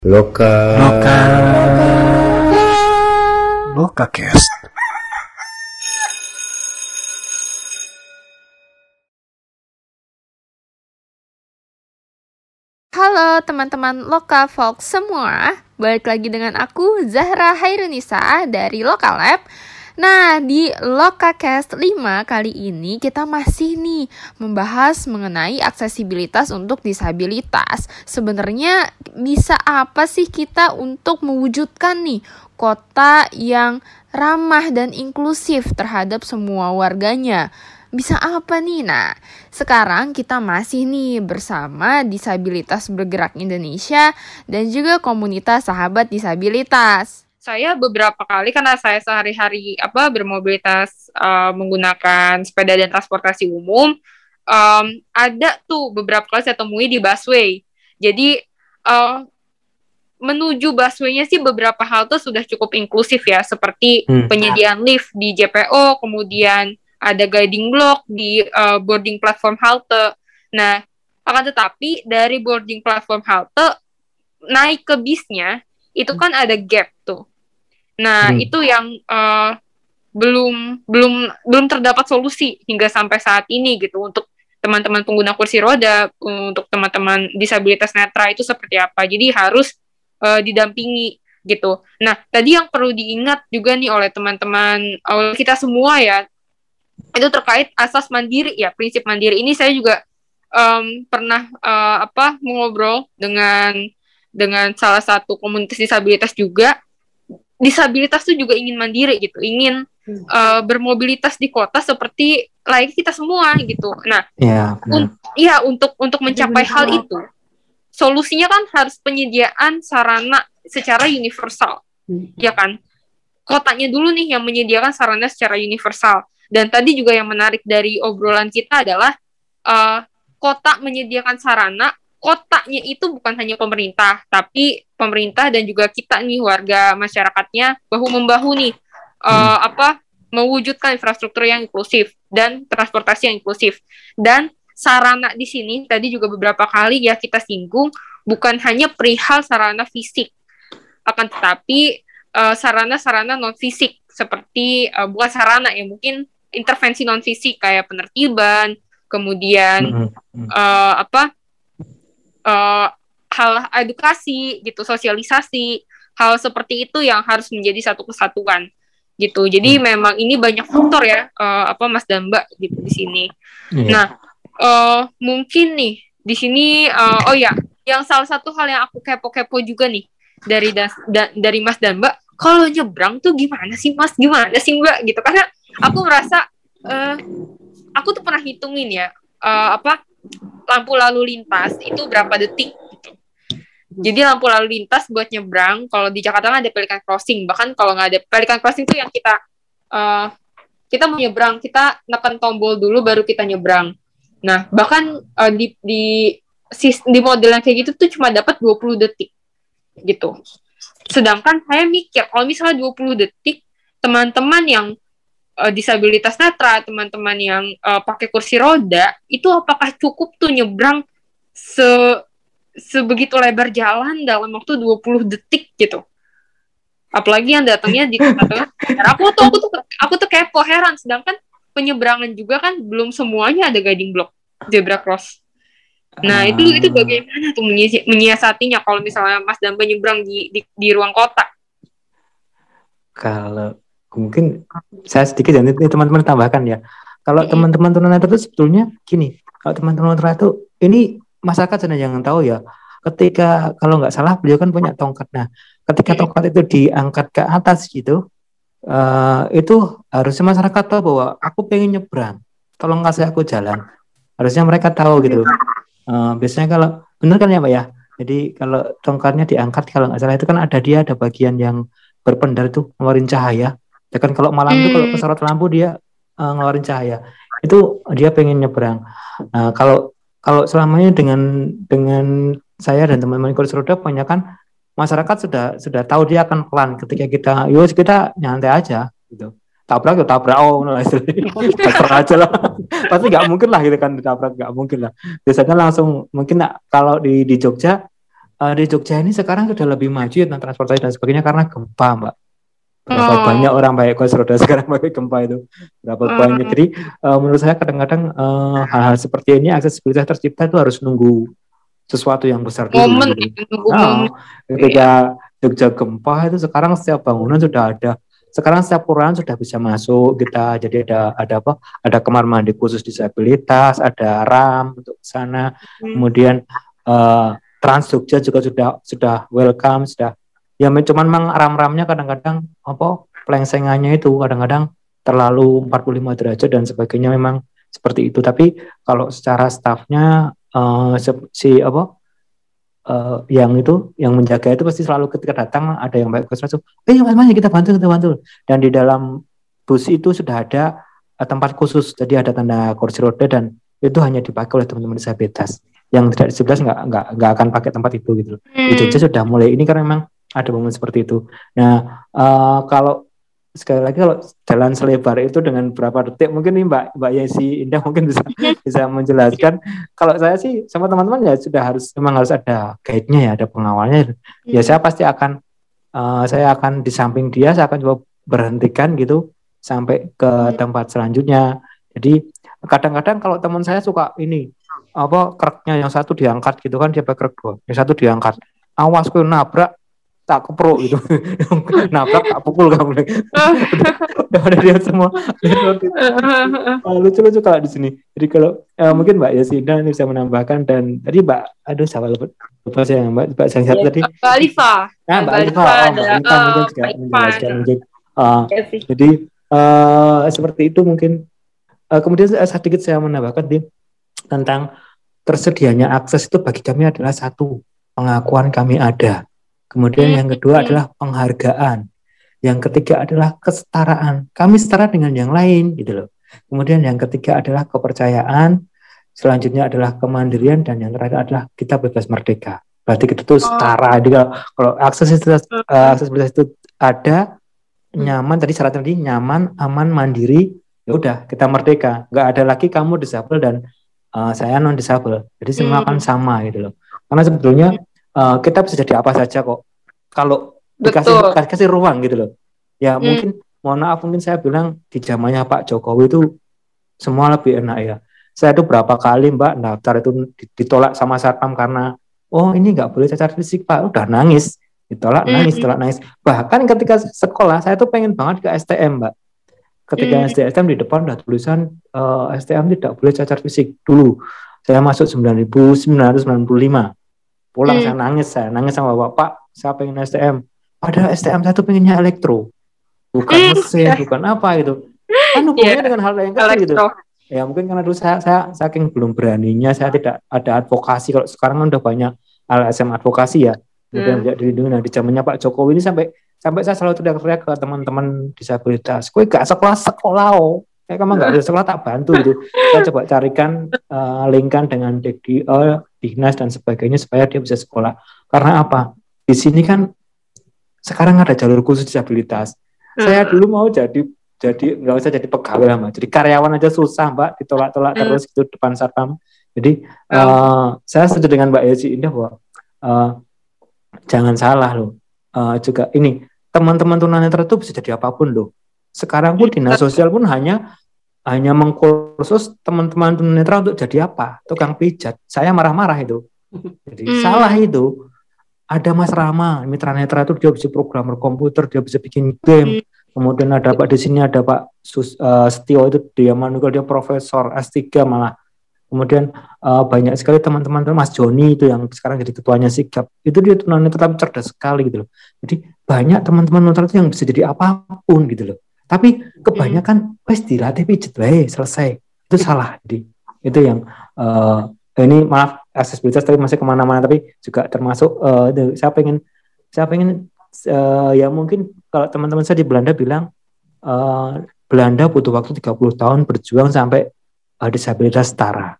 Loka. Loka. Loka Cast. Halo teman-teman Loka Folk semua, balik lagi dengan aku Zahra Hairunisa dari Loka Lab. Nah, di LokaCast 5 kali ini kita masih nih membahas mengenai aksesibilitas untuk disabilitas. Sebenarnya bisa apa sih kita untuk mewujudkan nih kota yang ramah dan inklusif terhadap semua warganya? Bisa apa nih? Nah, sekarang kita masih nih bersama Disabilitas Bergerak Indonesia dan juga komunitas sahabat disabilitas saya beberapa kali karena saya sehari-hari apa bermobilitas uh, menggunakan sepeda dan transportasi umum um, ada tuh beberapa kali saya temui di busway. Jadi uh, menuju busway-nya sih beberapa halte sudah cukup inklusif ya seperti hmm. penyediaan lift di JPO kemudian ada guiding block di uh, boarding platform halte. Nah akan tetapi dari boarding platform halte naik ke bisnya itu kan ada gap tuh Nah, hmm. itu yang uh, belum belum belum terdapat solusi hingga sampai saat ini gitu untuk teman-teman pengguna kursi roda, untuk teman-teman disabilitas netra itu seperti apa. Jadi harus uh, didampingi gitu. Nah, tadi yang perlu diingat juga nih oleh teman-teman oleh kita semua ya itu terkait asas mandiri ya, prinsip mandiri. Ini saya juga um, pernah uh, apa mengobrol dengan dengan salah satu komunitas disabilitas juga disabilitas tuh juga ingin mandiri gitu, ingin hmm. uh, bermobilitas di kota seperti layak kita semua gitu. Nah, ya, un ya untuk untuk mencapai hal itu, solusinya kan harus penyediaan sarana secara universal, hmm. ya kan? Kotanya dulu nih yang menyediakan sarana secara universal. Dan tadi juga yang menarik dari obrolan kita adalah uh, kota menyediakan sarana kotanya itu bukan hanya pemerintah, tapi pemerintah dan juga kita nih warga masyarakatnya bahu membahu nih uh, hmm. apa mewujudkan infrastruktur yang inklusif dan transportasi yang inklusif. Dan sarana di sini tadi juga beberapa kali ya kita singgung bukan hanya perihal sarana fisik, akan tetapi uh, sarana-sarana non fisik seperti uh, bukan sarana ya mungkin intervensi non fisik kayak penertiban, kemudian -hmm. uh, apa uh, hal edukasi gitu sosialisasi hal seperti itu yang harus menjadi satu kesatuan gitu jadi hmm. memang ini banyak faktor ya uh, apa Mas dan Mbak gitu di sini yeah. nah uh, mungkin nih di sini uh, oh ya yang salah satu hal yang aku kepo-kepo juga nih dari das, da, dari Mas dan Mbak kalau nyebrang tuh gimana sih Mas gimana sih Mbak gitu karena aku merasa uh, aku tuh pernah hitungin ya uh, apa lampu lalu lintas itu berapa detik gitu. Jadi lampu lalu lintas buat nyebrang kalau di Jakarta kan ada pelikan crossing bahkan kalau nggak ada pelikan crossing itu yang kita uh, kita mau nyebrang kita neken tombol dulu baru kita nyebrang. Nah bahkan uh, di di di model yang kayak gitu tuh cuma dapat 20 detik gitu. Sedangkan saya mikir kalau misalnya 20 detik teman-teman yang uh, disabilitas netra, teman-teman yang uh, pakai kursi roda, itu apakah cukup tuh nyebrang se sebegitu lebar jalan dalam waktu 20 detik gitu. Apalagi yang datangnya di tengah Aku tuh aku tuh aku tuh kepo heran sedangkan penyeberangan juga kan belum semuanya ada guiding block zebra cross. Nah, itu itu ah. bagaimana tuh menyiasatinya kalau misalnya Mas Damba nyebrang di, di di ruang kota? Kalau mungkin saya sedikit ya ini teman-teman tambahkan ya. Kalau teman-teman tunanetra itu sebetulnya gini kalau teman-teman tunanetra itu ini masyarakat sudah jangan tahu ya ketika kalau nggak salah beliau kan punya tongkat. Nah ketika tongkat itu diangkat ke atas gitu uh, itu harusnya masyarakat tahu bahwa aku pengen nyebrang tolong kasih aku jalan. Harusnya mereka tahu gitu. Uh, biasanya kalau benar kan ya pak ya? Jadi kalau tongkatnya diangkat kalau nggak salah itu kan ada dia ada bagian yang berpendar itu ngeluarin cahaya ya kan kalau malam hmm. itu kalau kesorot hmm. lampu dia uh, ngeluarin cahaya itu dia pengen nyebrang nah kalau kalau selamanya dengan dengan saya dan teman-teman kursi roda banyak kan masyarakat sudah sudah tahu dia akan pelan ketika kita yus kita nyantai aja gitu tabrak ya tabrak oh no, tabrak aja lah pasti nggak mungkin lah gitu kan tabrak nggak mungkin lah biasanya langsung mungkin nah, kalau di di Jogja uh, di Jogja ini sekarang sudah lebih maju ya tentang transportasi dan sebagainya karena gempa, Mbak. Berapa Oh. banyak orang pakai kursi roda sekarang pakai gempa itu. Berapa Hmm. banyak. Jadi uh, menurut saya kadang-kadang uh, hal-hal seperti ini aksesibilitas tercipta itu harus nunggu sesuatu yang besar dulu. momen gitu. Nah, ketika Jogja gempa itu sekarang setiap bangunan sudah ada. Sekarang setiap kelurahan sudah bisa masuk kita. Jadi ada ada apa? Ada kamar mandi khusus disabilitas, ada ram untuk sana. Hmm. Kemudian eh, Trans Jogja juga sudah sudah welcome, sudah ya cuman memang ram-ramnya kadang-kadang apa pelengsengannya itu kadang-kadang terlalu 45 derajat dan sebagainya memang seperti itu. Tapi kalau secara stafnya eh, se- si apa eh, yang itu yang menjaga itu pasti selalu ketika datang ada yang baik langsung, eh mas mas kita bantu kita bantu dan di dalam bus itu sudah ada eh, tempat khusus jadi ada tanda kursi roda dan itu hanya dipakai oleh teman-teman disabilitas yang tidak disabilitas nggak nggak nggak akan pakai tempat itu gitu loh. di Hmm. Jogja sudah mulai ini karena memang ada momen seperti itu. Nah eh, kalau sekali lagi kalau jalan selebar itu dengan berapa detik mungkin nih Mbak Mbak Yesi Indah mungkin bisa bisa menjelaskan. Kalau saya sih sama teman-teman ya sudah harus memang harus ada guide-nya ya ada pengawalnya. Ya saya pasti akan eh, saya akan di samping dia saya akan coba berhentikan gitu sampai ke Hmm. tempat selanjutnya. Jadi kadang-kadang kalau teman saya suka ini apa kereknya yang satu diangkat gitu kan dia pakai krek dua yang satu diangkat. Awas kau nabrak tak keprok gitu nabrak tak pukul kamu udah ada dia semua Ah, lucu-lucu kalau di sini. Jadi kalau eh, mungkin Mbak Yasina ini bisa menambahkan dan tadi Mbak, aduh saya lupa, lupa saya Mbak Mbak yang satu tadi. Mbak Alifa Nah, Mbak Alifa, oh, Mbak Alifa mungkin juga menjelaskan mungkin. Ah, ya sih jadi eh, seperti itu mungkin. Eh, kemudian eh, sedikit saya menambahkan di tentang tersedianya akses itu bagi kami adalah satu pengakuan kami ada. Kemudian yang kedua Hmm. adalah penghargaan. Yang ketiga adalah kesetaraan. Kami setara dengan yang lain gitu loh. Kemudian yang ketiga adalah kepercayaan. Selanjutnya adalah kemandirian dan yang terakhir adalah kita bebas merdeka. Berarti kita tuh setara. Jadi kalau, kalau aksesibilitas, eh, aksesibilitas itu ada, nyaman tadi syaratnya tadi nyaman, aman, mandiri, ya udah kita merdeka. Nggak ada lagi kamu disabel dan eh, saya non disabel. Jadi semua Hmm. akan sama gitu loh. Karena sebetulnya eh, kita bisa jadi apa saja kok. Kalau dikasih dikasih ruang gitu loh. Ya Hmm. mungkin mohon maaf mungkin saya bilang di zamannya Pak Jokowi itu semua lebih enak ya. Saya itu berapa kali Mbak daftar itu ditolak sama satpam karena oh ini nggak boleh cacat fisik Pak udah nangis ditolak Hmm. nangis ditolak nangis bahkan ketika sekolah saya tuh pengen banget ke STM Mbak ketika Hmm. STM di depan udah tulisan eh, STM tidak boleh cacat fisik dulu saya masuk 1995 pulang Hmm. saya nangis saya nangis sama bapak saya pengen STM padahal STM saya tuh pengennya elektro. Bukan Hmm. mesin bukan apa gitu. Kan hubungannya Iya. dengan hal yang kecil gitu. Ya mungkin karena dulu saya, saya saking belum beraninya saya tidak ada advokasi. Kalau sekarang kan udah banyak LSM advokasi ya. Kemudian Hmm. tidak dilindungi. Nah di zamannya Pak Jokowi ini sampai sampai saya selalu teriak-teriak ke teman-teman disabilitas kue gak sekolah sekolah oh. Kayak kamu nggak bisa sekolah tak bantu gitu. Saya coba carikan eh, linkan dengan DGI, eh, dinas dan sebagainya supaya dia bisa sekolah. Karena apa? Di sini kan sekarang ada jalur khusus disabilitas. Saya Hmm. dulu mau jadi jadi nggak usah jadi pegawai lah mbak. Jadi karyawan aja susah mbak. Ditolak-tolak Hmm. terus gitu depan satpam. Jadi eh, saya setuju dengan mbak Yesi Indah bahwa eh, jangan salah loh. Eh, juga ini teman-teman tunanetra itu bisa jadi apa pun loh. Sekarang pun dinas sosial pun hanya hanya mengkursus teman-teman tunanetra untuk jadi apa? Tukang pijat. Saya marah-marah itu. Jadi Hmm. salah itu. Ada Mas Rama mitra netra itu dia bisa programmer komputer dia bisa bikin game. Kemudian ada Pak di sini ada Pak Sus, eh, Setio itu dia manunggal dia profesor S3 malah. Kemudian eh, banyak sekali teman-teman Mas Joni itu yang sekarang jadi ketuanya Sigap. Itu dia tunanetra tapi cerdas sekali gitu loh. Jadi banyak teman-teman tunanetra itu yang bisa jadi apa pun gitu loh tapi kebanyakan wes dilatih pijet wae selesai itu salah jadi itu yang eh, ini maaf aksesibilitas tapi masih ke mana-mana tapi juga termasuk eh, itu, saya pengen saya pengen eh, ya mungkin kalau teman-teman saya di Belanda bilang eh, Belanda butuh waktu 30 tahun berjuang sampai eh, disabilitas setara.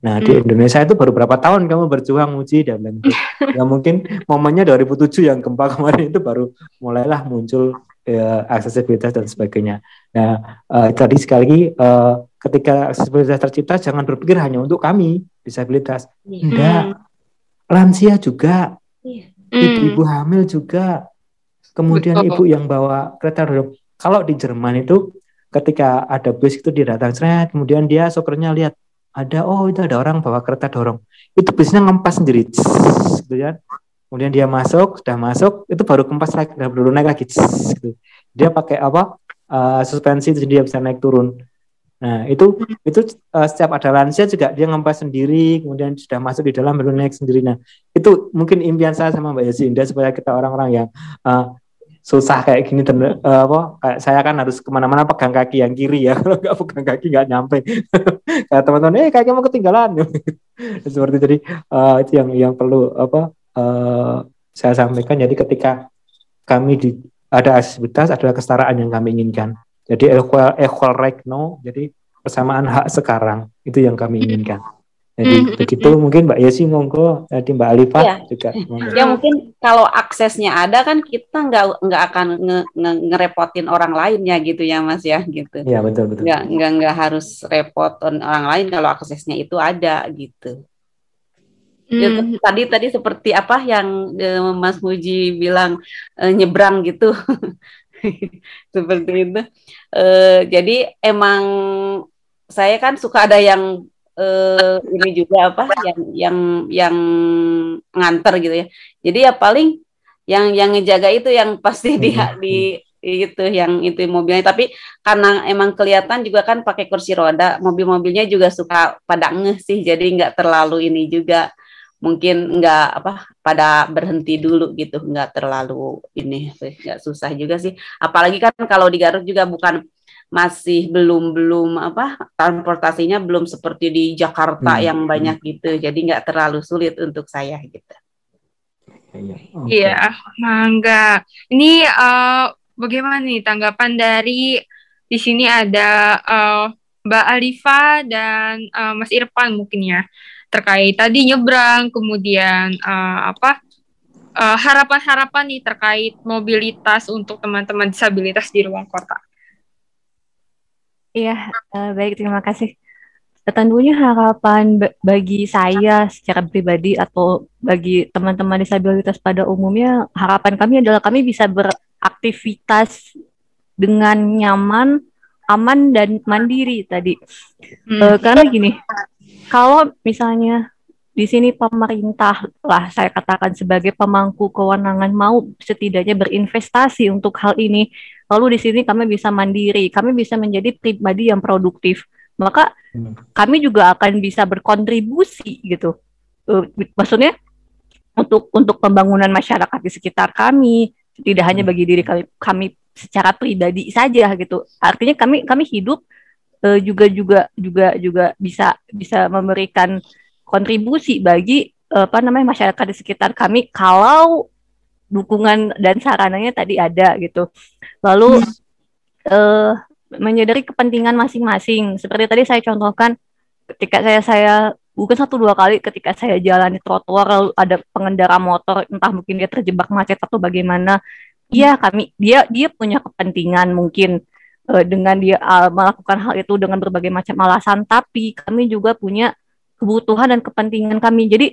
Nah di Hmm. Indonesia itu baru berapa tahun kamu berjuang uji dan lain gitu. ya mungkin momennya 2007 yang gempa kemarin itu baru mulailah muncul eh, aksesibilitas dan sebagainya. Nah eh, tadi sekali lagi eh, ketika aksesibilitas tercipta jangan berpikir hanya untuk kami disabilitas. Hmm. Enggak. Lansia juga ibu-ibu hamil juga kemudian Betul. ibu yang bawa kereta dorong kalau di Jerman itu ketika ada bus itu dia datang seret kemudian dia sopirnya lihat ada oh itu ada orang bawa kereta dorong itu busnya ngempas sendiri gitu ya kemudian dia masuk sudah masuk itu baru kempas lagi udah baru naik lagi. Gitu. dia pakai apa uh, suspensi jadi dia bisa naik turun. Nah itu itu uh, setiap ada lansia juga dia ngempas sendiri kemudian sudah masuk di dalam baru naik sendiri. Nah itu mungkin impian saya sama Mbak Yasinda supaya kita orang-orang yang uh, susah kayak gini ten, uh, apa kayak saya kan harus ke mana-mana pegang kaki yang kiri ya. Kalau nggak pegang kaki nggak nyampe. Kayak teman-teman eh kayaknya mau ketinggalan. Seperti jadi uh, itu yang yang perlu apa uh, saya sampaikan jadi ketika kami di ada aksesibilitas adalah kesetaraan yang kami inginkan jadi equal equal right no jadi persamaan hak sekarang itu yang kami inginkan jadi Mhm. begitu mungkin Mbak Yesi monggo tadi Mbak Alifah Iya. juga monggo. Ya mungkin kalau aksesnya ada kan kita nggak nggak akan nge, nge- ngerepotin orang lainnya gitu ya Mas ya gitu. Iya betul betul. Nggak nggak nggak harus repot on orang lain kalau aksesnya itu ada gitu. Ya, Hmm. tadi tadi seperti apa yang eh, Mas Muji bilang eh, nyebrang gitu. seperti itu. Eh, jadi emang saya kan suka ada yang eh, ini juga apa yang yang yang nganter gitu ya. Jadi ya paling yang yang ngejaga itu yang pasti di Hmm. di itu yang itu mobilnya tapi karena emang kelihatan juga kan pakai kursi roda mobil-mobilnya juga suka pada ngeh sih jadi nggak terlalu ini juga mungkin nggak apa pada berhenti dulu gitu nggak terlalu ini sih, nggak susah juga sih apalagi kan kalau di Garut juga bukan masih belum belum apa transportasinya belum seperti di Jakarta Hmm. yang banyak gitu jadi nggak terlalu sulit untuk saya gitu Iya. oke. Iya, mangga. Ini eh, bagaimana nih tanggapan dari di sini ada eh, Mbak Alifa dan eh, Mas Irfan mungkin ya terkait tadi nyebrang, kemudian eh, apa eh, harapan-harapan nih terkait mobilitas untuk teman-teman disabilitas di ruang kota. Iya, eh, baik terima kasih. Tentunya harapan ba- bagi saya secara pribadi atau bagi teman-teman disabilitas pada umumnya, harapan kami adalah kami bisa beraktivitas dengan nyaman, aman dan mandiri tadi. Hmm. Eh, karena gini, kalau misalnya di sini pemerintah lah saya katakan sebagai pemangku kewenangan mau setidaknya berinvestasi untuk hal ini, lalu di sini kami bisa mandiri, kami bisa menjadi pribadi yang produktif, maka Hmm. kami juga akan bisa berkontribusi gitu. Eh, maksudnya untuk untuk pembangunan masyarakat di sekitar kami, tidak hanya bagi diri kami, kami secara pribadi saja gitu. Artinya kami kami hidup eh, juga juga juga juga bisa bisa memberikan kontribusi bagi eh, apa namanya masyarakat di sekitar kami kalau dukungan dan sarananya tadi ada gitu. Lalu eh menyadari kepentingan masing-masing. Seperti tadi saya contohkan ketika saya saya mungkin satu dua kali ketika saya jalan di trotoar lalu ada pengendara motor entah mungkin dia terjebak macet atau bagaimana. Iya kami dia dia punya kepentingan mungkin eh, dengan dia uh, melakukan hal itu dengan berbagai macam alasan tapi kami juga punya kebutuhan dan kepentingan kami. Jadi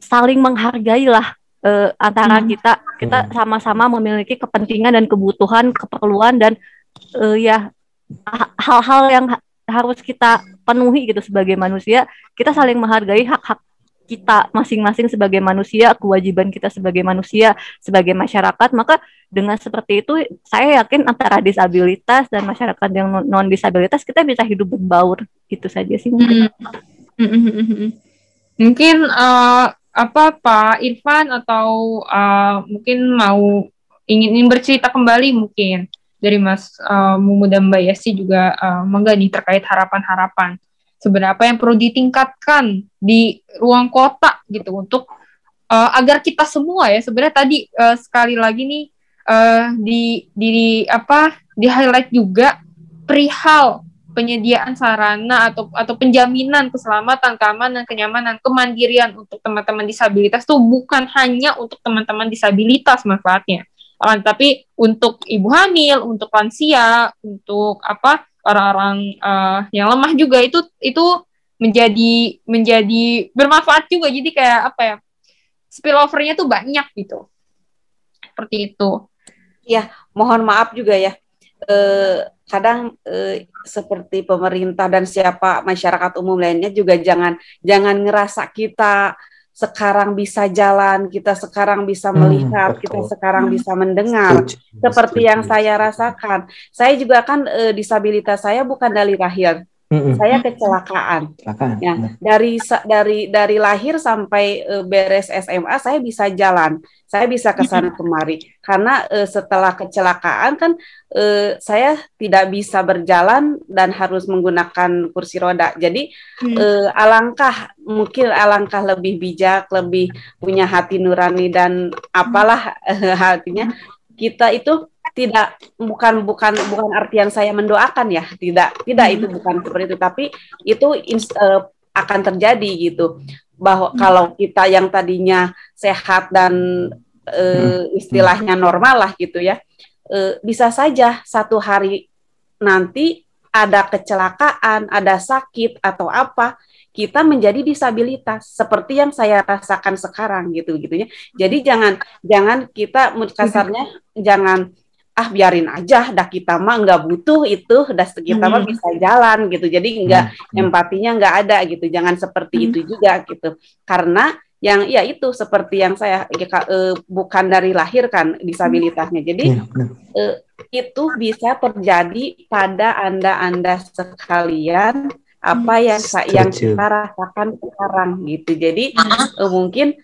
saling menghargailah eh, antara Hmm. kita kita Hmm. sama-sama memiliki kepentingan dan kebutuhan, keperluan dan eh, ya ha- hal-hal yang ha- harus kita penuhi gitu sebagai manusia. Kita saling menghargai hak-hak kita masing-masing sebagai manusia, kewajiban kita sebagai manusia, sebagai masyarakat, maka dengan seperti itu saya yakin antara disabilitas dan masyarakat yang non disabilitas kita bisa hidup berbaur gitu saja sih mungkin. Hmm. Hmm. Mungkin eh, apa Pak Irfan atau eh, mungkin mau ingin, ingin bercerita kembali mungkin dari Mas eh, Mumu dan Mbak Yasi juga mangga nih terkait harapan-harapan sebenarnya apa yang perlu ditingkatkan di ruang kota gitu untuk eh, agar kita semua ya. Sebenarnya tadi eh, sekali lagi nih eh, di di apa di highlight juga perihal penyediaan sarana atau atau penjaminan keselamatan, keamanan, kenyamanan, kemandirian untuk teman-teman disabilitas tuh bukan hanya untuk teman-teman disabilitas manfaatnya, tapi untuk ibu hamil, untuk lansia, untuk apa orang-orang eh, yang lemah juga itu itu menjadi menjadi bermanfaat juga. Jadi kayak apa ya? spillovernya tuh banyak gitu. Seperti itu. Ya, mohon maaf juga ya. Eh, kadang eh, seperti pemerintah dan siapa masyarakat umum lainnya juga jangan jangan ngerasa kita sekarang bisa jalan, kita sekarang bisa Hmm, melihat, betul. kita sekarang bisa mendengar. Setuju, Seperti setuju. yang saya rasakan. Saya juga kan eh, disabilitas saya bukan dari lahir, Mm-mm. saya kecelakaan. Silakan. Ya, dari dari dari lahir sampai eh, beres SMA saya bisa jalan, saya bisa ke sana kemari. Karena eh, setelah kecelakaan kan eh, saya tidak bisa berjalan dan harus menggunakan kursi roda. Jadi Hmm. eh, alangkah mungkin alangkah lebih bijak, lebih punya hati nurani dan apalah eh, hatinya kita itu tidak bukan bukan bukan artian saya mendoakan ya. Tidak tidak itu bukan seperti itu. Tapi itu eh, akan terjadi gitu. Bahwa kalau kita yang tadinya sehat dan eh, istilahnya normal lah gitu ya eh, bisa saja satu hari nanti ada kecelakaan ada sakit atau apa kita menjadi disabilitas. Seperti yang saya rasakan sekarang gitu gitu ya jadi jangan jangan kita kasarnya jangan ah biarin aja dah kita mah nggak butuh itu dah kita mah Hmm. bisa jalan gitu jadi nggak Hmm. empatinya nggak ada gitu jangan seperti Hmm. itu juga gitu karena yang ya itu seperti yang saya ya, eh, bukan dari lahir kan disabilitasnya jadi benar. itu bisa terjadi pada anda-anda sekalian apa yang yang kita rasakan sekarang gitu. Jadi eh, mungkin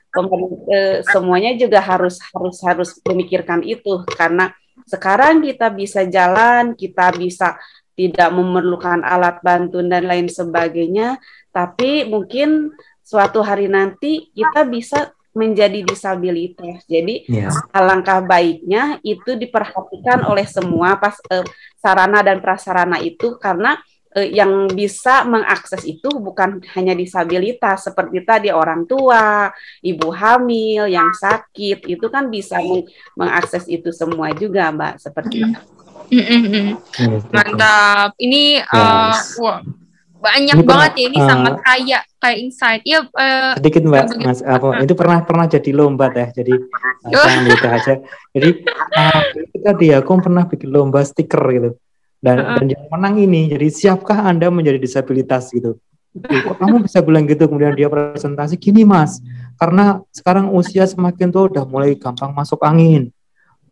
eh, semuanya juga harus harus harus memikirkan itu karena sekarang kita bisa jalan, kita bisa tidak memerlukan alat bantu dan lain sebagainya, tapi mungkin suatu hari nanti kita bisa menjadi disabilitas. Jadi Iya. alangkah baiknya itu diperhatikan oleh semua pas eh, sarana dan prasarana itu karena eh, yang bisa mengakses itu bukan hanya disabilitas seperti tadi orang tua, ibu hamil, yang sakit itu kan bisa meng- mengakses itu semua juga, Mbak, seperti itu. Iya, setuju. Mantap. Ini eh, Yes. wah, banyak Ini pernah, banget ya. Ini eh, sangat kaya kayak insight. Ya, eh, sedikit mbak mas apa itu pernah pernah jadi lomba teh jadi uh, aja jadi uh, itu tadi aku pernah bikin lomba stiker gitu dan Uh-uh. dan yang menang ini. Jadi siapkah anda menjadi disabilitas gitu? Kok kamu bisa bilang gitu? Kemudian dia presentasi gini mas karena sekarang usia semakin tua udah mulai gampang masuk angin.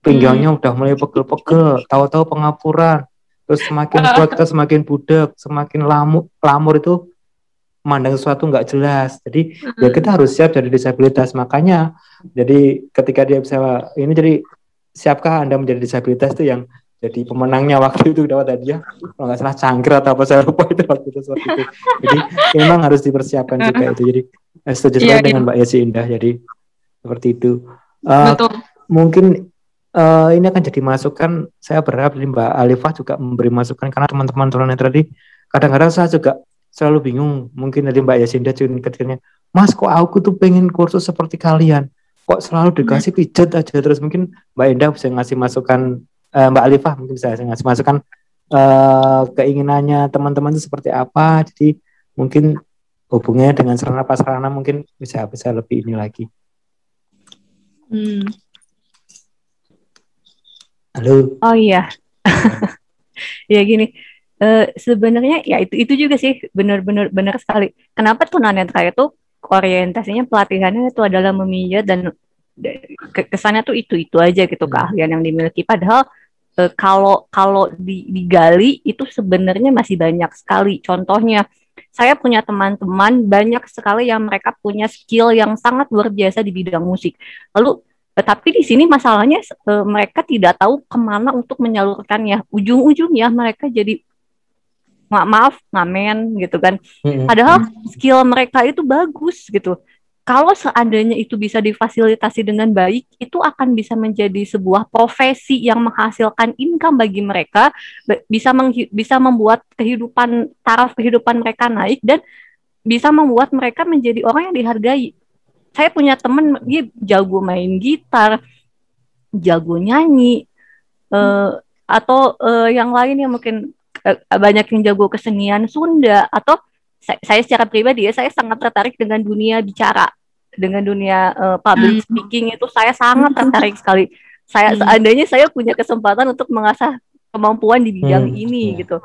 Pinggangnya udah mulai pegel-pegel tahu-tahu pengapuran. Terus semakin tua kita semakin budak semakin lamuk lamur itu mandang sesuatu nggak jelas. Jadi ya kita harus siap jadi disabilitas. Makanya jadi ketika dia bisa ini jadi siapkah anda menjadi disabilitas itu yang jadi pemenangnya waktu itu dapat hadiah. Kalau nggak salah cangkir atau apa saya lupa itu waktu itu seperti itu jadi memang harus dipersiapkan juga itu. Jadi eh, setuju Iya, sekali dengan Mbak Yesi Indah. Jadi seperti itu. Betul. mungkin eh, ini akan jadi masukan. Saya berharap dari Mbak Alifah juga memberi masukan. Karena teman-teman tunanetra tadi kadang-kadang saya juga selalu bingung. Mungkin dari Mbak Yasinda ketikanya Mas kok aku tuh pengen kursus seperti kalian? Kok selalu dikasih pijat aja? Terus mungkin Mbak Indah bisa ngasih masukan eh, Mbak Alifah mungkin bisa ngasih masukan eh, keinginannya teman-teman itu seperti apa jadi mungkin hubungannya dengan sarana prasarana mungkin bisa bisa lebih ini lagi Hmm. halo Oh iya. ya gini. eh, sebenarnya ya itu itu juga sih benar-benar benar sekali. Kenapa tunanetra itu orientasinya pelatihannya itu adalah memijat dan da- ke- kesannya tuh itu itu aja gitu keahlian yang dimiliki. Padahal eh, kalau kalau di- digali itu sebenarnya masih banyak sekali. Contohnya saya punya teman-teman banyak sekali yang mereka punya skill yang sangat luar biasa di bidang musik. Lalu tetapi di sini masalahnya eh, mereka tidak tahu ke mana untuk menyalurkannya. Ujung-ujungnya mereka jadi ma maaf ngamen gitu kan. Padahal skill mereka itu bagus gitu. Kalau seandainya itu bisa difasilitasi dengan baik, itu akan bisa menjadi sebuah profesi yang menghasilkan income bagi mereka, bisa bisa membuat kehidupan taraf kehidupan mereka naik dan bisa membuat mereka menjadi orang yang dihargai. Saya punya temen dia jago main gitar, jago nyanyi, eh, atau eh, yang lain yang mungkin eh, banyak yang jago kesenian Sunda atau saya, saya secara pribadi ya saya sangat tertarik dengan dunia bicara dengan dunia uh, public Hmm. speaking itu saya sangat tertarik sekali. Saya Hmm. seandainya saya punya kesempatan untuk mengasah kemampuan di bidang Hmm, ini iya. gitu.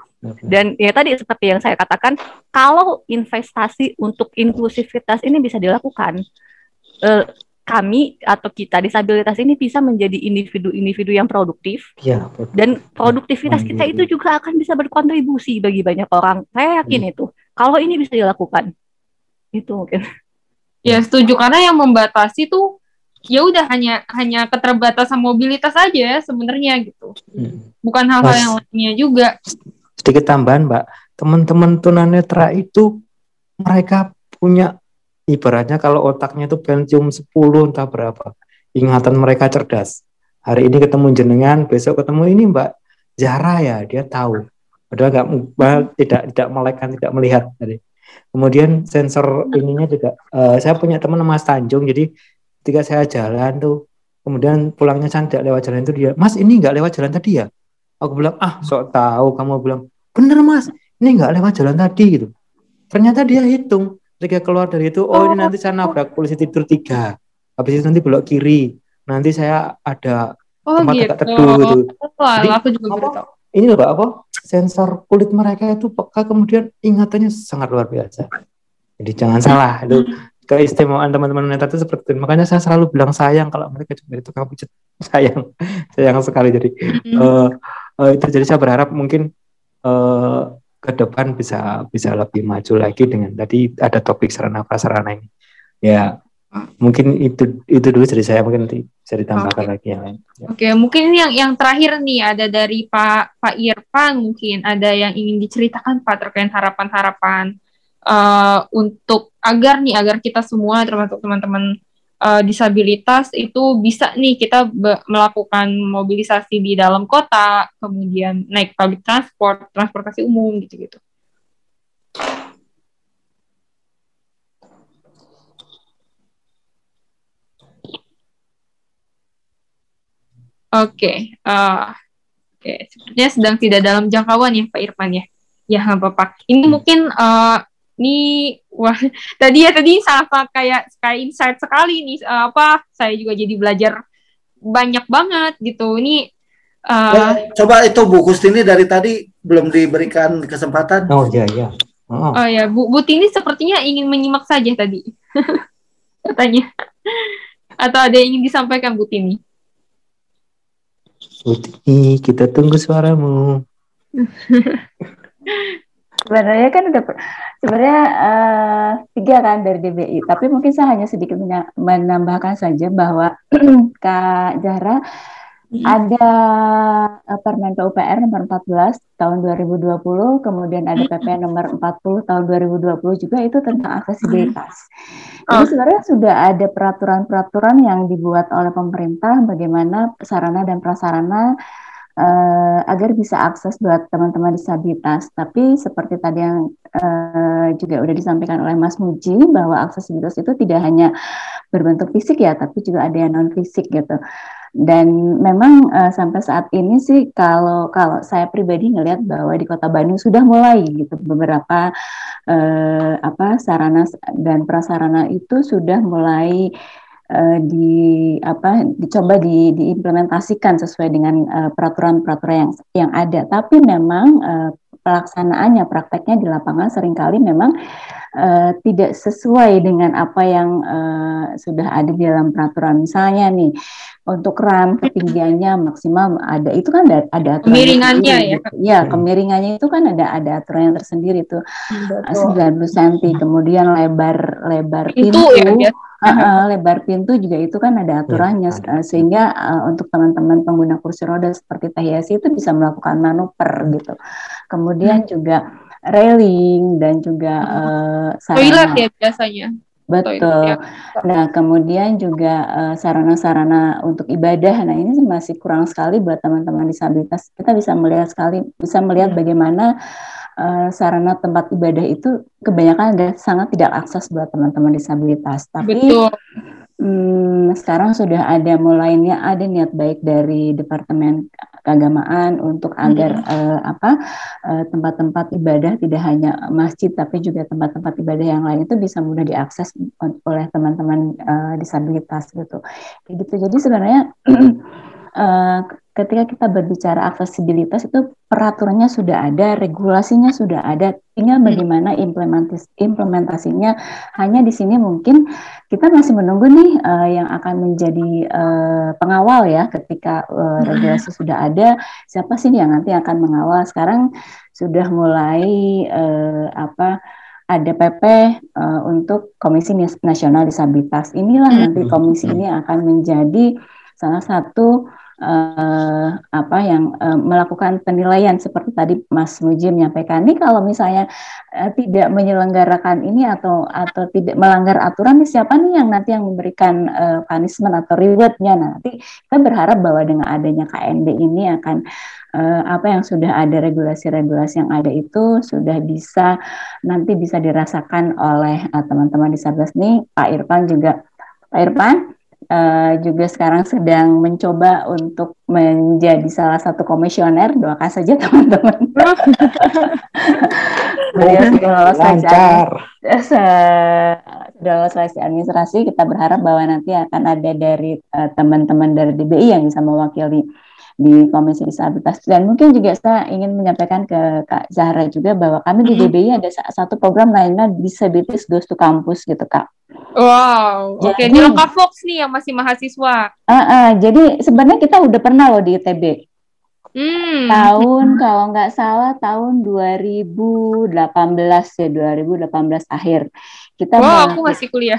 Dan ya tadi seperti yang saya katakan, kalau investasi untuk inklusivitas ini bisa dilakukan, eh, kami atau kita disabilitas ini bisa menjadi individu-individu yang produktif Iya, dan produktivitas kita itu juga akan bisa berkontribusi bagi banyak orang. Saya yakin itu. Kalau ini bisa dilakukan, itu mungkin. Ya setuju karena yang membatasi tuh ya udah hanya hanya keterbatasan mobilitas aja sebenarnya gitu. Hmm. Bukan hal-hal Mas. yang lainnya juga. sedikit tambahan mbak teman-teman tunanetra itu mereka punya ibaratnya kalau otaknya itu Pentium 10 entah berapa ingatan mereka cerdas hari ini ketemu jenengan besok ketemu ini mbak Zara ya dia tahu padahal nggak tidak tidak melek kan tidak melihat tadi. Kemudian sensor ininya juga eh, saya punya teman Mas Tanjung jadi ketika saya jalan tuh kemudian pulangnya saya tidak lewat jalan itu dia Mas ini nggak lewat jalan tadi ya? Aku bilang ah sok tahu kamu. Bilang bener mas ini nggak lewat jalan tadi gitu. Ternyata dia hitung ketika keluar dari itu oh ini nanti saya nabrak polisi tidur tiga habis itu nanti belok kiri nanti saya ada Oh tempat gitu. dekat teduh gitu. Jadi, aku juga apa? ini loh apa sensor kulit mereka itu peka kemudian ingatannya sangat luar biasa. Jadi jangan salah itu keistimewaan teman-teman netra itu seperti itu. Makanya saya selalu bilang sayang kalau mereka cuma itu kamu sayang sayang sekali. Jadi eh eh, itu. Jadi saya berharap mungkin eh ke depan bisa bisa lebih maju lagi dengan tadi ada topik sarana prasarana ini. Ya mungkin itu itu dulu dari saya mungkin nanti bisa ditambahkan lagi yang lain Ya. Oke, mungkin ini yang yang terakhir nih ada dari Pak Pak Irfan mungkin ada yang ingin diceritakan Pak terkait harapan-harapan eh, untuk agar nih agar kita semua termasuk teman-teman eh, disabilitas itu bisa nih kita melakukan mobilisasi di dalam kota, kemudian naik public transport, transportasi umum gitu-gitu. Oke, eh, oke, sepertinya sedang tidak dalam jangkauan ya Pak Irfan ya. Ya nggak apa-apa. Ini mungkin eh, ini wah tadi ya tadi sangat kayak kayak insight sekali nih eh, apa saya juga jadi belajar banyak banget gitu. Ini eh, Eh, coba itu Bu Kustini dari tadi belum diberikan kesempatan. oh iya iya oh, oh ya Bu Bu Tini sepertinya ingin menyimak saja tadi katanya. Atau ada yang ingin disampaikan Bu Tini? Putih, kita tunggu suaramu. Sebenarnya kan udah sebenarnya eh, tiga kan dari DBI, tapi mungkin saya hanya sedikit menambahkan saja bahwa Kak Zahra ada eh, Permen PUPR nomor 14 tahun 2020, kemudian ada PP nomor 40 tahun 2020 juga itu tentang aksesibilitas. Jadi sebenarnya sudah ada peraturan-peraturan yang dibuat oleh pemerintah bagaimana sarana dan prasarana eh, agar bisa akses buat teman-teman disabilitas. Tapi seperti tadi yang eh, juga udah disampaikan oleh Mas Muji bahwa aksesibilitas itu tidak hanya berbentuk fisik ya, tapi juga ada yang non fisik gitu. Dan memang eh, sampai saat ini sih kalau kalau saya pribadi ngelihat bahwa di Kota Bandung sudah mulai gitu beberapa eh, apa sarana dan prasarana itu sudah mulai eh, di apa dicoba di, diimplementasikan sesuai dengan peraturan-peraturan yang yang ada. Tapi memang eh, pelaksanaannya, prakteknya di lapangan sering kali memang eh, tidak sesuai dengan apa yang eh, sudah ada di dalam peraturan. Misalnya nih untuk RAM ketinggiannya maksimal ada itu kan ada, ada aturan Kemiringannya tersendiri ya. Ya, kemiringannya itu kan ada ada aturan yang tersendiri itu 90 cm, kemudian lebar lebar Itu pintu. ya. Uh, uh, lebar pintu juga itu kan ada aturannya ada. uh, sehingga uh, untuk teman-teman pengguna kursi roda seperti Tahiasi itu bisa melakukan manuver gitu. Kemudian juga railing dan juga uh, sarana Toilet ya biasanya. betul. Toilet, ya. Nah kemudian juga uh, sarana-sarana untuk ibadah. Nah ini masih kurang sekali buat teman-teman disabilitas. Kita bisa melihat sekali bisa melihat bagaimana uh, sarana tempat ibadah itu kebanyakan ada sangat tidak akses buat teman-teman disabilitas. Tapi Betul. Hmm, sekarang sudah ada mulainya ada niat baik dari departemen keagamaan untuk agar uh, apa uh, tempat-tempat ibadah tidak hanya masjid tapi juga tempat-tempat ibadah yang lain itu bisa mudah diakses oleh teman-teman uh, disabilitas gitu. Kayak gitu. Jadi sebenarnya uh, ketika kita berbicara aksesibilitas itu peraturannya sudah ada, regulasinya sudah ada, tinggal hmm. bagaimana implementas implementasinya. Hanya di sini mungkin kita masih menunggu nih uh, yang akan menjadi uh, pengawal ya ketika uh, regulasi sudah ada, siapa sih yang nanti akan mengawal. Sekarang sudah mulai uh, apa ada PP uh, untuk Komisi Nasional Disabilitas. Inilah hmm. nanti komisi ini akan menjadi salah satu uh, apa yang uh, melakukan penilaian seperti tadi Mas Muji menyampaikan. Ini kalau misalnya uh, tidak menyelenggarakan ini atau atau tidak melanggar aturan nih siapa nih yang nanti yang memberikan uh, punishment atau rewardnya? Nah, nanti kita berharap bahwa dengan adanya KND ini akan uh, apa yang sudah ada regulasi-regulasi yang ada itu sudah bisa nanti bisa dirasakan oleh teman-teman uh, disabilitas nih Pak Irfan juga. Pak Irfan uh, juga sekarang sedang mencoba untuk menjadi salah satu komisioner. Doakan saja teman-teman. Beliau sudah lolos. Sudah lolos seleksi administrasi. Kita berharap bahwa nanti akan ada dari eh, teman-teman uh, dari DBI yang bisa mewakili di Komisi Disabilitas dan mungkin juga saya ingin menyampaikan ke Kak Zahra juga bahwa kami di DBI ada satu program lainnya Disabilities Goes to Campus gitu Kak. Wow, oke okay. di Loka Fox nih yang masih mahasiswa. Uh, uh, jadi sebenarnya kita udah pernah loh di ITB. Hmm. Tahun kalau nggak salah tahun 2018 ya 2018 akhir kita wow, aku masih kuliah.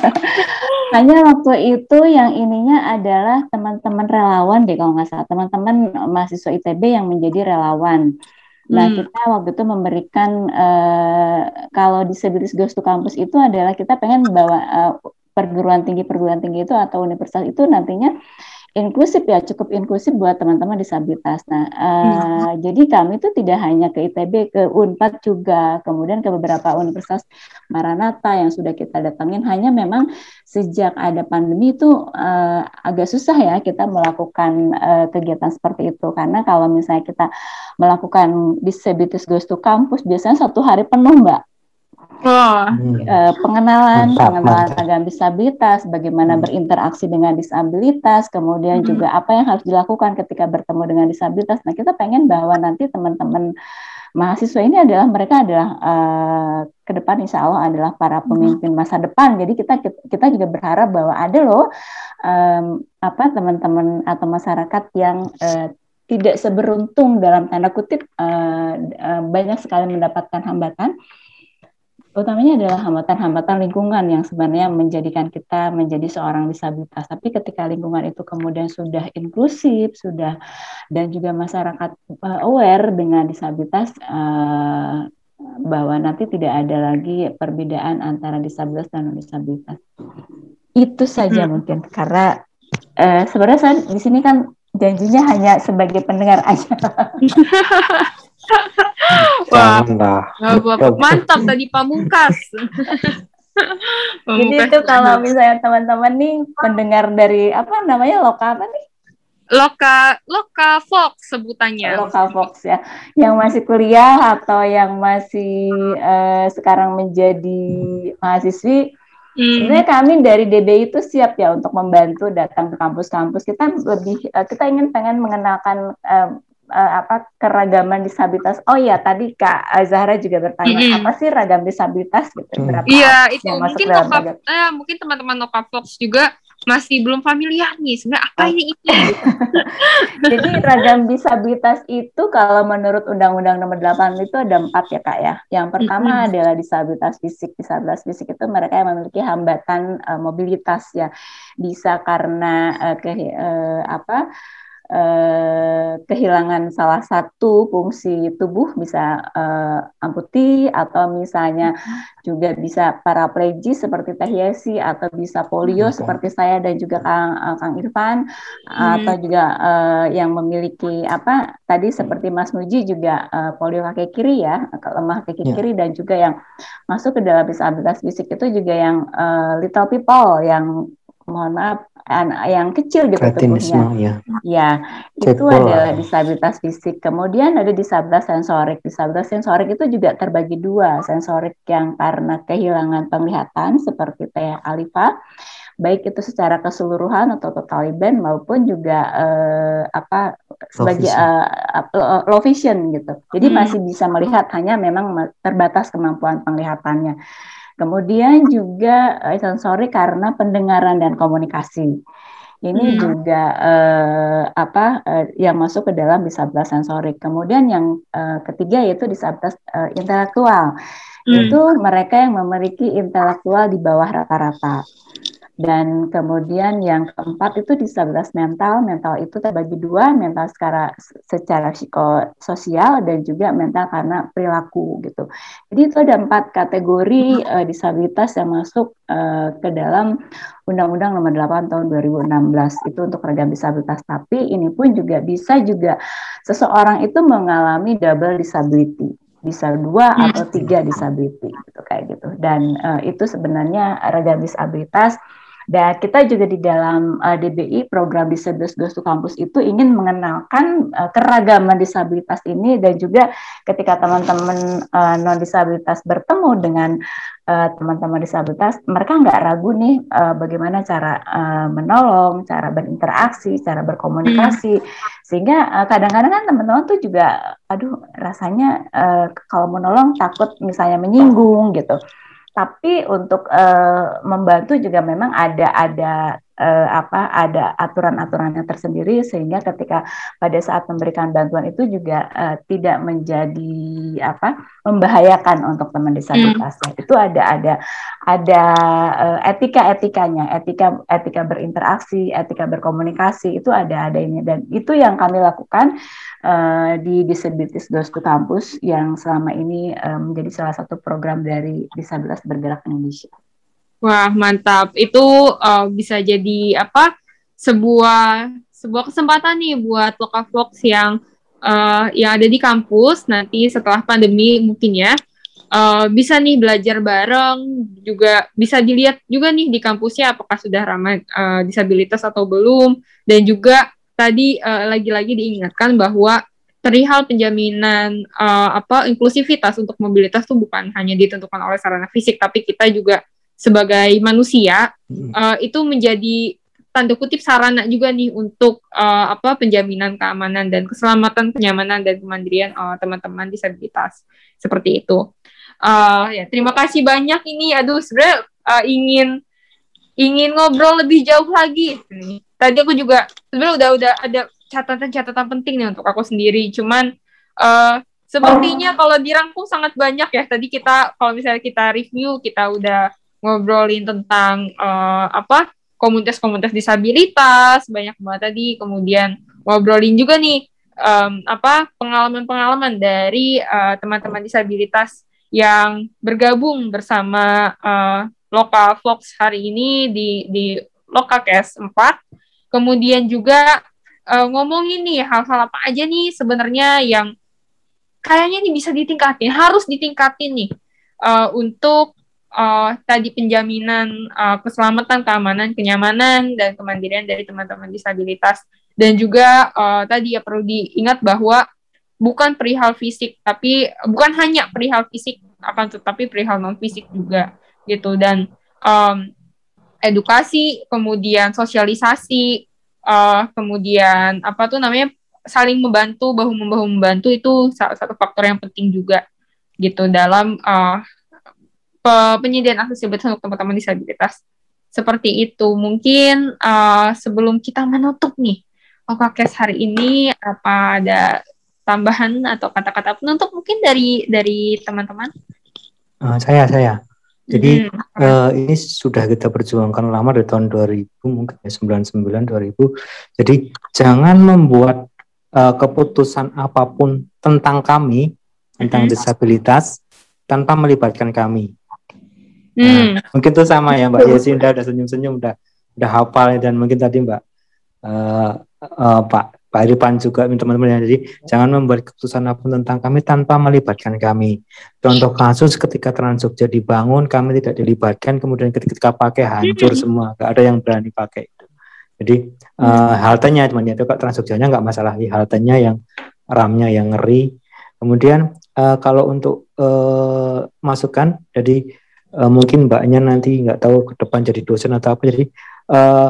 Hanya waktu itu yang ininya adalah teman-teman relawan deh kalau nggak salah, teman-teman mahasiswa ITB yang menjadi relawan. Nah, hmm. kita waktu itu memberikan uh, kalau disabilitas Goes to Campus itu adalah kita pengen bawa uh, perguruan tinggi perguruan tinggi itu atau universitas itu nantinya inklusif ya cukup inklusif buat teman-teman disabilitas. Nah, uh, hmm. jadi kami itu tidak hanya ke ITB, ke Unpad juga, kemudian ke beberapa universitas Maranatha yang sudah kita datangin. Hanya memang sejak ada pandemi itu uh, agak susah ya kita melakukan uh, kegiatan seperti itu karena kalau misalnya kita melakukan disabilitas goes to campus biasanya satu hari penuh mbak. Oh. Uh, pengenalan, mantap, pengenalan mantap. disabilitas, bagaimana hmm. berinteraksi dengan disabilitas, kemudian hmm. juga apa yang harus dilakukan ketika bertemu dengan disabilitas. Nah, kita pengen bahwa nanti teman-teman mahasiswa ini adalah mereka adalah uh, ke depan insya Allah adalah para hmm. pemimpin masa depan. Jadi kita kita juga berharap bahwa ada loh um, apa teman-teman atau masyarakat yang uh, tidak seberuntung dalam tanda kutip uh, uh, banyak sekali mendapatkan hambatan utamanya adalah hambatan-hambatan lingkungan yang sebenarnya menjadikan kita menjadi seorang disabilitas. Tapi ketika lingkungan itu kemudian sudah inklusif, sudah dan juga masyarakat uh, aware dengan disabilitas uh, bahwa nanti tidak ada lagi perbedaan antara disabilitas dan non disabilitas. Itu saja hmm. mungkin karena uh, sebenarnya saya di sini kan janjinya hanya sebagai pendengar aja. Wah, mantap tadi pamungkas. Jadi itu kalau misalnya teman-teman nih pendengar dari apa namanya loka apa nih? Loka Loka Fox sebutannya. Loka Fox ya. Yang masih kuliah atau yang masih uh, sekarang menjadi mahasiswi Hmm. Sebenarnya kami dari DBI itu siap ya untuk membantu datang ke kampus-kampus. Kita lebih uh, kita ingin pengen mengenalkan uh, uh, apa keragaman disabilitas. Oh iya, tadi Kak Zahra juga bertanya mm -hmm. apa sih ragam disabilitas gitu. Mm. Berapa Iya, itu mungkin Noka, eh, mungkin teman-teman Noka Fox juga masih belum familiar nih sebenarnya apa ini itu. Jadi ragam disabilitas itu kalau menurut Undang-Undang Nomor 8 itu ada empat ya kak ya. Yang pertama mm -hmm. adalah disabilitas fisik. Disabilitas fisik itu mereka yang memiliki hambatan uh, mobilitas ya. Bisa karena uh, ke uh, apa eh, kehilangan salah satu fungsi tubuh bisa eh, amputi atau misalnya juga bisa paraplegis seperti Teh Yesi atau bisa polio okay. seperti saya dan juga Kang uh, Kang Irfan hmm. atau juga uh, yang memiliki apa tadi seperti Mas Muji juga uh, polio kaki kiri ya lemah kaki yeah. kiri dan juga yang masuk ke dalam disabilitas fisik itu juga yang uh, little people yang mohon maaf anak yang kecil gitu tubuhnya. ya. Ya, itu Cepol. adalah disabilitas fisik. Kemudian ada disabilitas sensorik. Disabilitas sensorik itu juga terbagi dua. Sensorik yang karena kehilangan penglihatan seperti Teh Alifa, baik itu secara keseluruhan atau totaliban maupun juga eh, apa sebagai vision. eh, eh, low vision gitu. Jadi Hmm. masih bisa melihat hanya memang me- terbatas kemampuan penglihatannya. Kemudian juga eh, sensori karena pendengaran dan komunikasi. Ini Hmm. juga eh, apa eh, yang masuk ke dalam disabilitas sensorik. Kemudian yang eh, ketiga yaitu disabilitas eh, intelektual. Hmm. Itu mereka yang memiliki intelektual di bawah rata-rata. Dan kemudian yang keempat itu disabilitas mental. Mental itu terbagi dua, mental secara secara psikososial dan juga mental karena perilaku gitu. Jadi itu ada empat kategori eh, disabilitas yang masuk eh, ke dalam Undang-Undang Nomor 8 Tahun 2016 itu untuk ragam disabilitas. Tapi ini pun juga bisa juga seseorang itu mengalami double disability bisa dua Hmm. atau tiga disability gitu kayak gitu dan eh, itu sebenarnya ragam disabilitas dan kita juga di dalam eh, DBI program Disabilitas Goes to Campus itu ingin mengenalkan eh, keragaman disabilitas ini dan juga ketika teman-teman eh, non disabilitas bertemu dengan teman-teman disabilitas mereka nggak ragu nih eh, bagaimana cara eh, menolong, cara berinteraksi, cara berkomunikasi. Sehingga eh, kadang-kadang kan teman-teman tuh juga aduh rasanya eh, kalau menolong takut misalnya menyinggung gitu tapi untuk eh, membantu juga memang ada ada eh, apa ada aturan-aturannya tersendiri sehingga ketika pada saat memberikan bantuan itu juga eh, tidak menjadi apa membahayakan untuk teman disabilitasnya. Itu ada ada ada eh, etika-etikanya etika etika berinteraksi etika berkomunikasi itu ada ada ini. Dan itu yang kami lakukan eh, di Disabilities Goes to Campus yang selama ini eh, menjadi salah satu program dari Disabilitas Bergerak Indonesia. Wah, mantap. Itu uh, bisa jadi apa? Sebuah sebuah kesempatan nih buat lokal vlogs yang uh, yang ada di kampus nanti setelah pandemi mungkin ya. Uh, bisa nih belajar bareng, juga bisa dilihat juga nih di kampusnya apakah sudah ramah uh, disabilitas atau belum, dan juga tadi uh, lagi-lagi diingatkan bahwa perihal penjaminan uh, apa inklusivitas untuk mobilitas itu bukan hanya ditentukan oleh sarana fisik, tapi kita juga sebagai manusia Hmm. uh, itu menjadi tanda kutip sarana juga nih untuk uh, apa penjaminan keamanan dan keselamatan, kenyamanan dan kemandirian uh, teman-teman disabilitas seperti itu. Uh, ya terima kasih banyak ini. Aduh sebenarnya uh, ingin ingin ngobrol lebih jauh lagi. Tadi aku juga sebenarnya udah udah ada catatan-catatan penting nih untuk aku sendiri. Cuman uh, sepertinya kalau dirangkum sangat banyak ya. Tadi kita kalau misalnya kita review kita udah ngobrolin tentang uh, apa komunitas-komunitas disabilitas banyak banget tadi. Kemudian ngobrolin juga nih um, apa pengalaman-pengalaman dari uh, teman-teman disabilitas yang bergabung bersama uh, Loka Fox hari ini di di Lokakes 4. Kemudian juga uh, ngomongin nih hal-hal apa aja nih sebenarnya yang kayaknya nih bisa ditingkatin, harus ditingkatin nih uh, untuk uh, tadi penjaminan uh, keselamatan, keamanan, kenyamanan dan kemandirian dari teman-teman disabilitas. Dan juga uh, tadi ya perlu diingat bahwa bukan perihal fisik tapi bukan hanya perihal fisik akan tetapi perihal non fisik juga gitu. Dan um, edukasi kemudian sosialisasi uh, kemudian apa tuh namanya saling membantu bahu membahu membantu itu salah satu faktor yang penting juga gitu. Dalam uh, penyediaan aksesibilitas untuk teman-teman disabilitas seperti itu mungkin uh, sebelum kita menutup nih Okakes hari ini apa ada tambahan atau kata-kata penutup mungkin dari dari teman-teman Eh, saya saya. Jadi Hmm. eh, ini sudah kita perjuangkan lama dari tahun 2000 mungkin ya 99 2000. Jadi jangan membuat eh, keputusan apa pun tentang kami tentang Mhm. disabilitas tanpa melibatkan kami. Hmm. Mungkin itu sama ya Mbak Yesinda udah senyum-senyum udah udah hafal dan mungkin tadi Mbak eh, eh, Pak Pak Irfan juga teman-teman ya. Jadi jangan membuat keputusan apa pun tentang kami tanpa melibatkan kami. Contoh kasus ketika Trans Jogja dibangun kami tidak dilibatkan kemudian ketika pakai hancur semua. Gak ada yang berani pakai itu. Jadi uh, haltenya teman ya, Pak Trans Jogjanya nggak masalah. Haltenya yang ramnya yang ngeri. Kemudian uh, kalau untuk uh, masukan, jadi uh, mungkin mbaknya nanti nggak tahu ke depan jadi dosen atau apa. Jadi uh,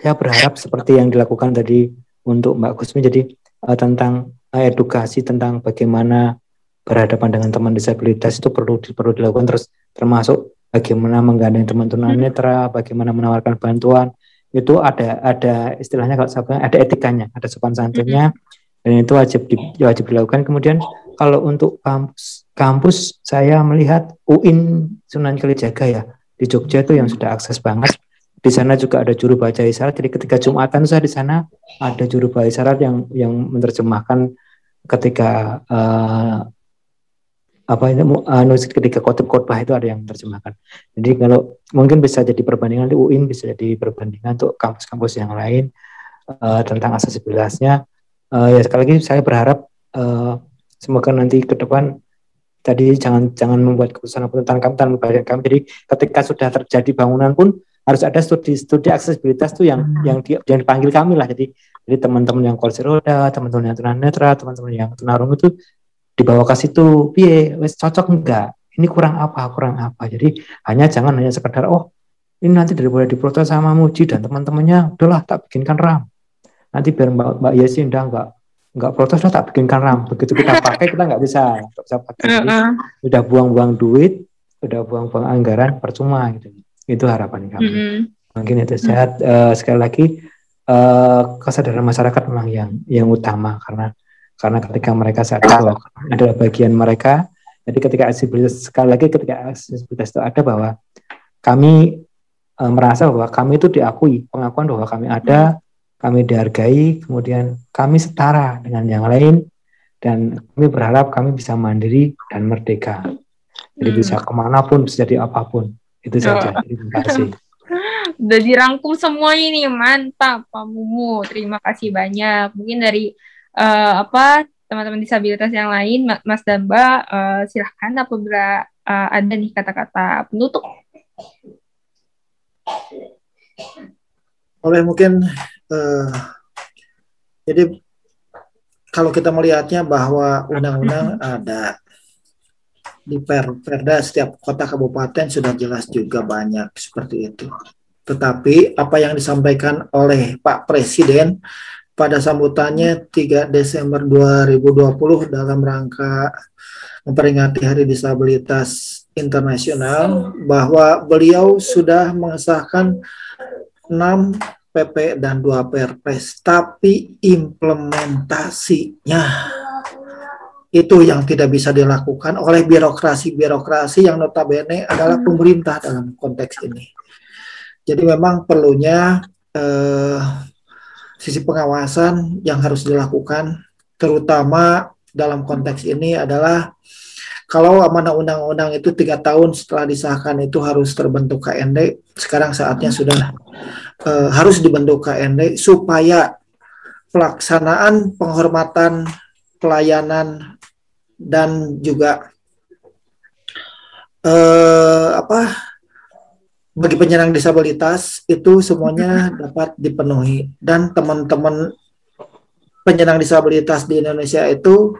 saya berharap seperti yang dilakukan tadi untuk Mbak Kusmi jadi uh, tentang uh, edukasi tentang bagaimana berhadapan dengan teman disabilitas itu perlu perlu dilakukan terus termasuk bagaimana menggandeng teman tunanetra, hmm. bagaimana menawarkan bantuan itu ada ada istilahnya kalau saya ada etikanya, ada sopan santunnya hmm. dan itu wajib di, wajib dilakukan. Kemudian kalau untuk kampus kampus saya melihat UIN Sunan Kalijaga ya di Jogja itu yang sudah akses banget di sana juga ada juru baca isyarat. Jadi ketika Jumatan saya di sana ada juru baca isyarat yang yang menerjemahkan ketika uh, apa itu uh, ketika khotib khotbah itu ada yang menerjemahkan. Jadi kalau mungkin bisa jadi perbandingan di UIN bisa jadi perbandingan untuk kampus-kampus yang lain uh, tentang aksesibilitasnya. Uh, ya sekali lagi saya berharap uh, semoga nanti ke depan tadi jangan jangan membuat keputusan tentang kami tanpa kami. Jadi ketika sudah terjadi bangunan pun harus ada studi-studi aksesibilitas tuh yang hmm. yang di, yang dipanggil kami lah. Jadi jadi teman-teman yang kursi roda teman-teman yang tunanetra teman-teman yang tunarungu itu dibawa ke situ. Piye? Wes cocok enggak? Ini kurang apa kurang apa? Jadi hanya jangan hanya sekedar oh ini nanti daripada diprotes sama Muji dan teman-temannya udahlah tak bikinkan ram. Nanti biar Mbak, Mbak Yesi enggak enggak enggak protes lah tak bikinkan ram begitu kita pakai kita nggak bisa nggak bisa pakai jadi, udah buang-buang duit udah buang-buang anggaran percuma gitu itu harapan kami. Mm -hmm. Mungkin itu sehat. Uh, sekali lagi uh, kesadaran masyarakat memang yang yang utama karena karena ketika mereka sadar bahwa adalah bagian mereka. Jadi ketika aksesibilitas sekali lagi ketika aksesibilitas itu ada bahwa kami uh, merasa bahwa kami itu diakui pengakuan bahwa kami ada, kami dihargai, kemudian kami setara dengan yang lain dan kami berharap kami bisa mandiri dan merdeka. Jadi bisa ke mana pun, bisa jadi apa pun. Itu saja. Oh. Terima kasih. Udah dirangkum semua ini mantap Pak Mumu. Terima kasih banyak. Mungkin dari uh, apa teman-teman disabilitas yang lain, Mas dan Mbak, uh, silahkan apabila uh, ada nih kata-kata penutup. Oleh mungkin uh, jadi kalau kita melihatnya bahwa undang-undang ada di per, perda setiap kota kabupaten sudah jelas juga banyak seperti itu. Tetapi apa yang disampaikan oleh Pak Presiden pada sambutannya 3 Desember 2020 dalam rangka memperingati Hari Disabilitas Internasional bahwa beliau sudah mengesahkan 6 PP dan 2 Perpres, tapi implementasinya itu yang tidak bisa dilakukan oleh birokrasi-birokrasi yang notabene adalah hmm. pemerintah dalam konteks ini. Jadi memang perlunya eh, sisi pengawasan yang harus dilakukan, terutama dalam konteks ini adalah kalau amanah undang-undang itu tiga tahun setelah disahkan itu harus terbentuk KND, sekarang saatnya sudah eh, harus dibentuk KND supaya pelaksanaan penghormatan pelayanan dan juga eh, apa bagi penyandang disabilitas itu semuanya dapat dipenuhi. Dan teman-teman penyandang disabilitas di Indonesia itu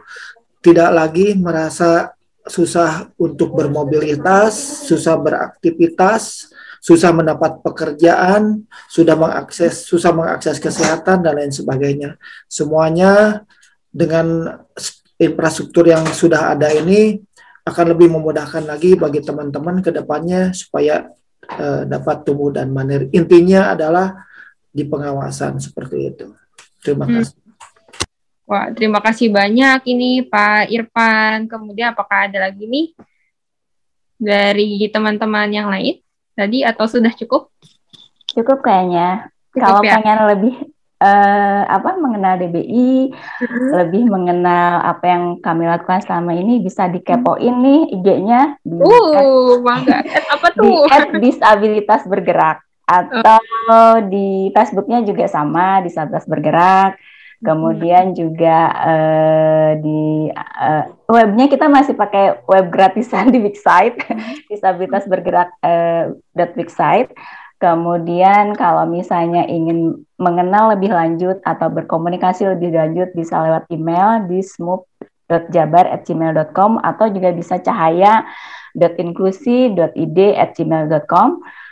tidak lagi merasa susah untuk bermobilitas, susah beraktivitas, susah mendapat pekerjaan, sudah mengakses susah mengakses kesehatan dan lain sebagainya. Semuanya dengan infrastruktur yang sudah ada ini akan lebih memudahkan lagi bagi teman-teman ke depannya supaya uh, dapat tumbuh dan mandiri. Intinya adalah di pengawasan seperti itu. Terima hmm. Wah, terima kasih banyak ini Pak Irfan. Kemudian apakah ada lagi nih dari teman-teman yang lain tadi atau sudah cukup? Cukup kayaknya. Cukup Kalau ya? pengen lebih uh, apa mengenal DBI, hmm. lebih mengenal apa yang kami lakukan selama ini bisa dikepoin nih IG-nya di uh, bangga. apa tuh? Di disabilitas bergerak atau uh. di Facebooknya juga sama disabilitas bergerak. Kemudian juga uh, di uh, webnya kita masih pakai web gratisan di website disabilitas bergerak uh, website. Kemudian kalau misalnya ingin mengenal lebih lanjut atau berkomunikasi lebih lanjut bisa lewat email di smooth.jabar@gmail.com atau juga bisa cahaya.inklusi.id@gmail.com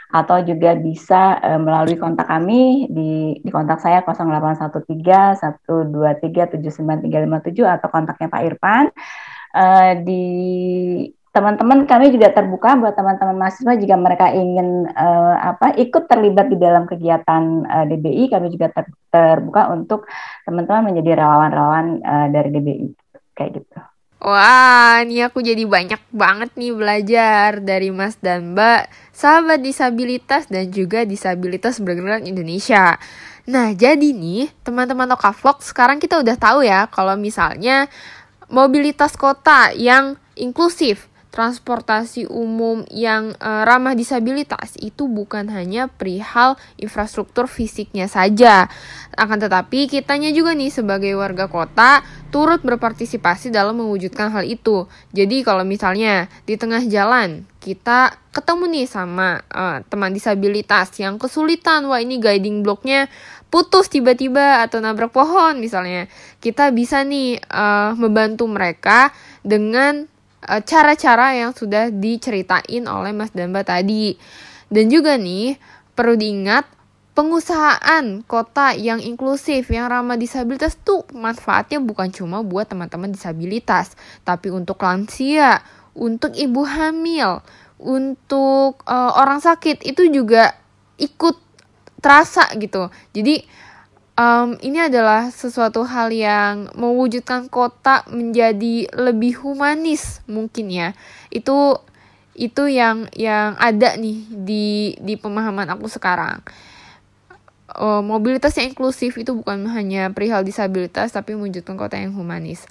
atau juga bisa uh, melalui kontak kami di di kontak saya 0813 123 79357 atau kontaknya Pak Irfan. Uh, di teman-teman kami juga terbuka buat teman-teman mahasiswa jika mereka ingin uh, apa ikut terlibat di dalam kegiatan uh, DBI kami juga ter, terbuka untuk teman-teman menjadi relawan-relawan uh, dari DBI kayak gitu. Wah, ini aku jadi banyak banget nih belajar dari Mas dan Mbak, sahabat disabilitas dan juga disabilitas bergerak Indonesia. Nah, jadi nih, teman-teman Lokavlog, sekarang kita udah tahu ya kalau misalnya mobilitas kota yang inklusif transportasi umum yang uh, ramah disabilitas itu bukan hanya perihal infrastruktur fisiknya saja. Akan tetapi kitanya juga nih sebagai warga kota turut berpartisipasi dalam mewujudkan hal itu. Jadi kalau misalnya di tengah jalan kita ketemu nih sama uh, teman disabilitas yang kesulitan, wah ini guiding blocknya putus tiba-tiba atau nabrak pohon misalnya, kita bisa nih uh, membantu mereka dengan cara-cara yang sudah diceritain oleh Mas Damba tadi. Dan juga nih, perlu diingat pengusahaan kota yang inklusif, yang ramah disabilitas tuh manfaatnya bukan cuma buat teman-teman disabilitas, tapi untuk lansia, untuk ibu hamil, untuk uh, orang sakit itu juga ikut terasa gitu. Jadi um, ini adalah sesuatu hal yang mewujudkan kota menjadi lebih humanis mungkin ya. Itu itu yang yang ada nih di di pemahaman aku sekarang. Uh, mobilitas yang inklusif itu bukan hanya perihal disabilitas tapi mewujudkan kota yang humanis.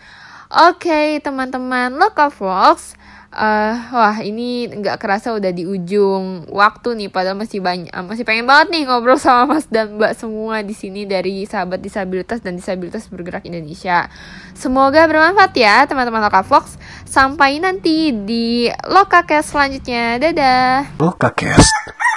Oke okay, teman-teman local vlogs uh, wah ini nggak kerasa udah di ujung waktu nih padahal masih banyak uh, masih pengen banget nih ngobrol sama Mas dan Mbak semua di sini dari sahabat disabilitas dan disabilitas bergerak Indonesia. Semoga bermanfaat ya teman-teman Loka Vlogs. Sampai nanti di Lokacast selanjutnya. Dadah. Lokacast.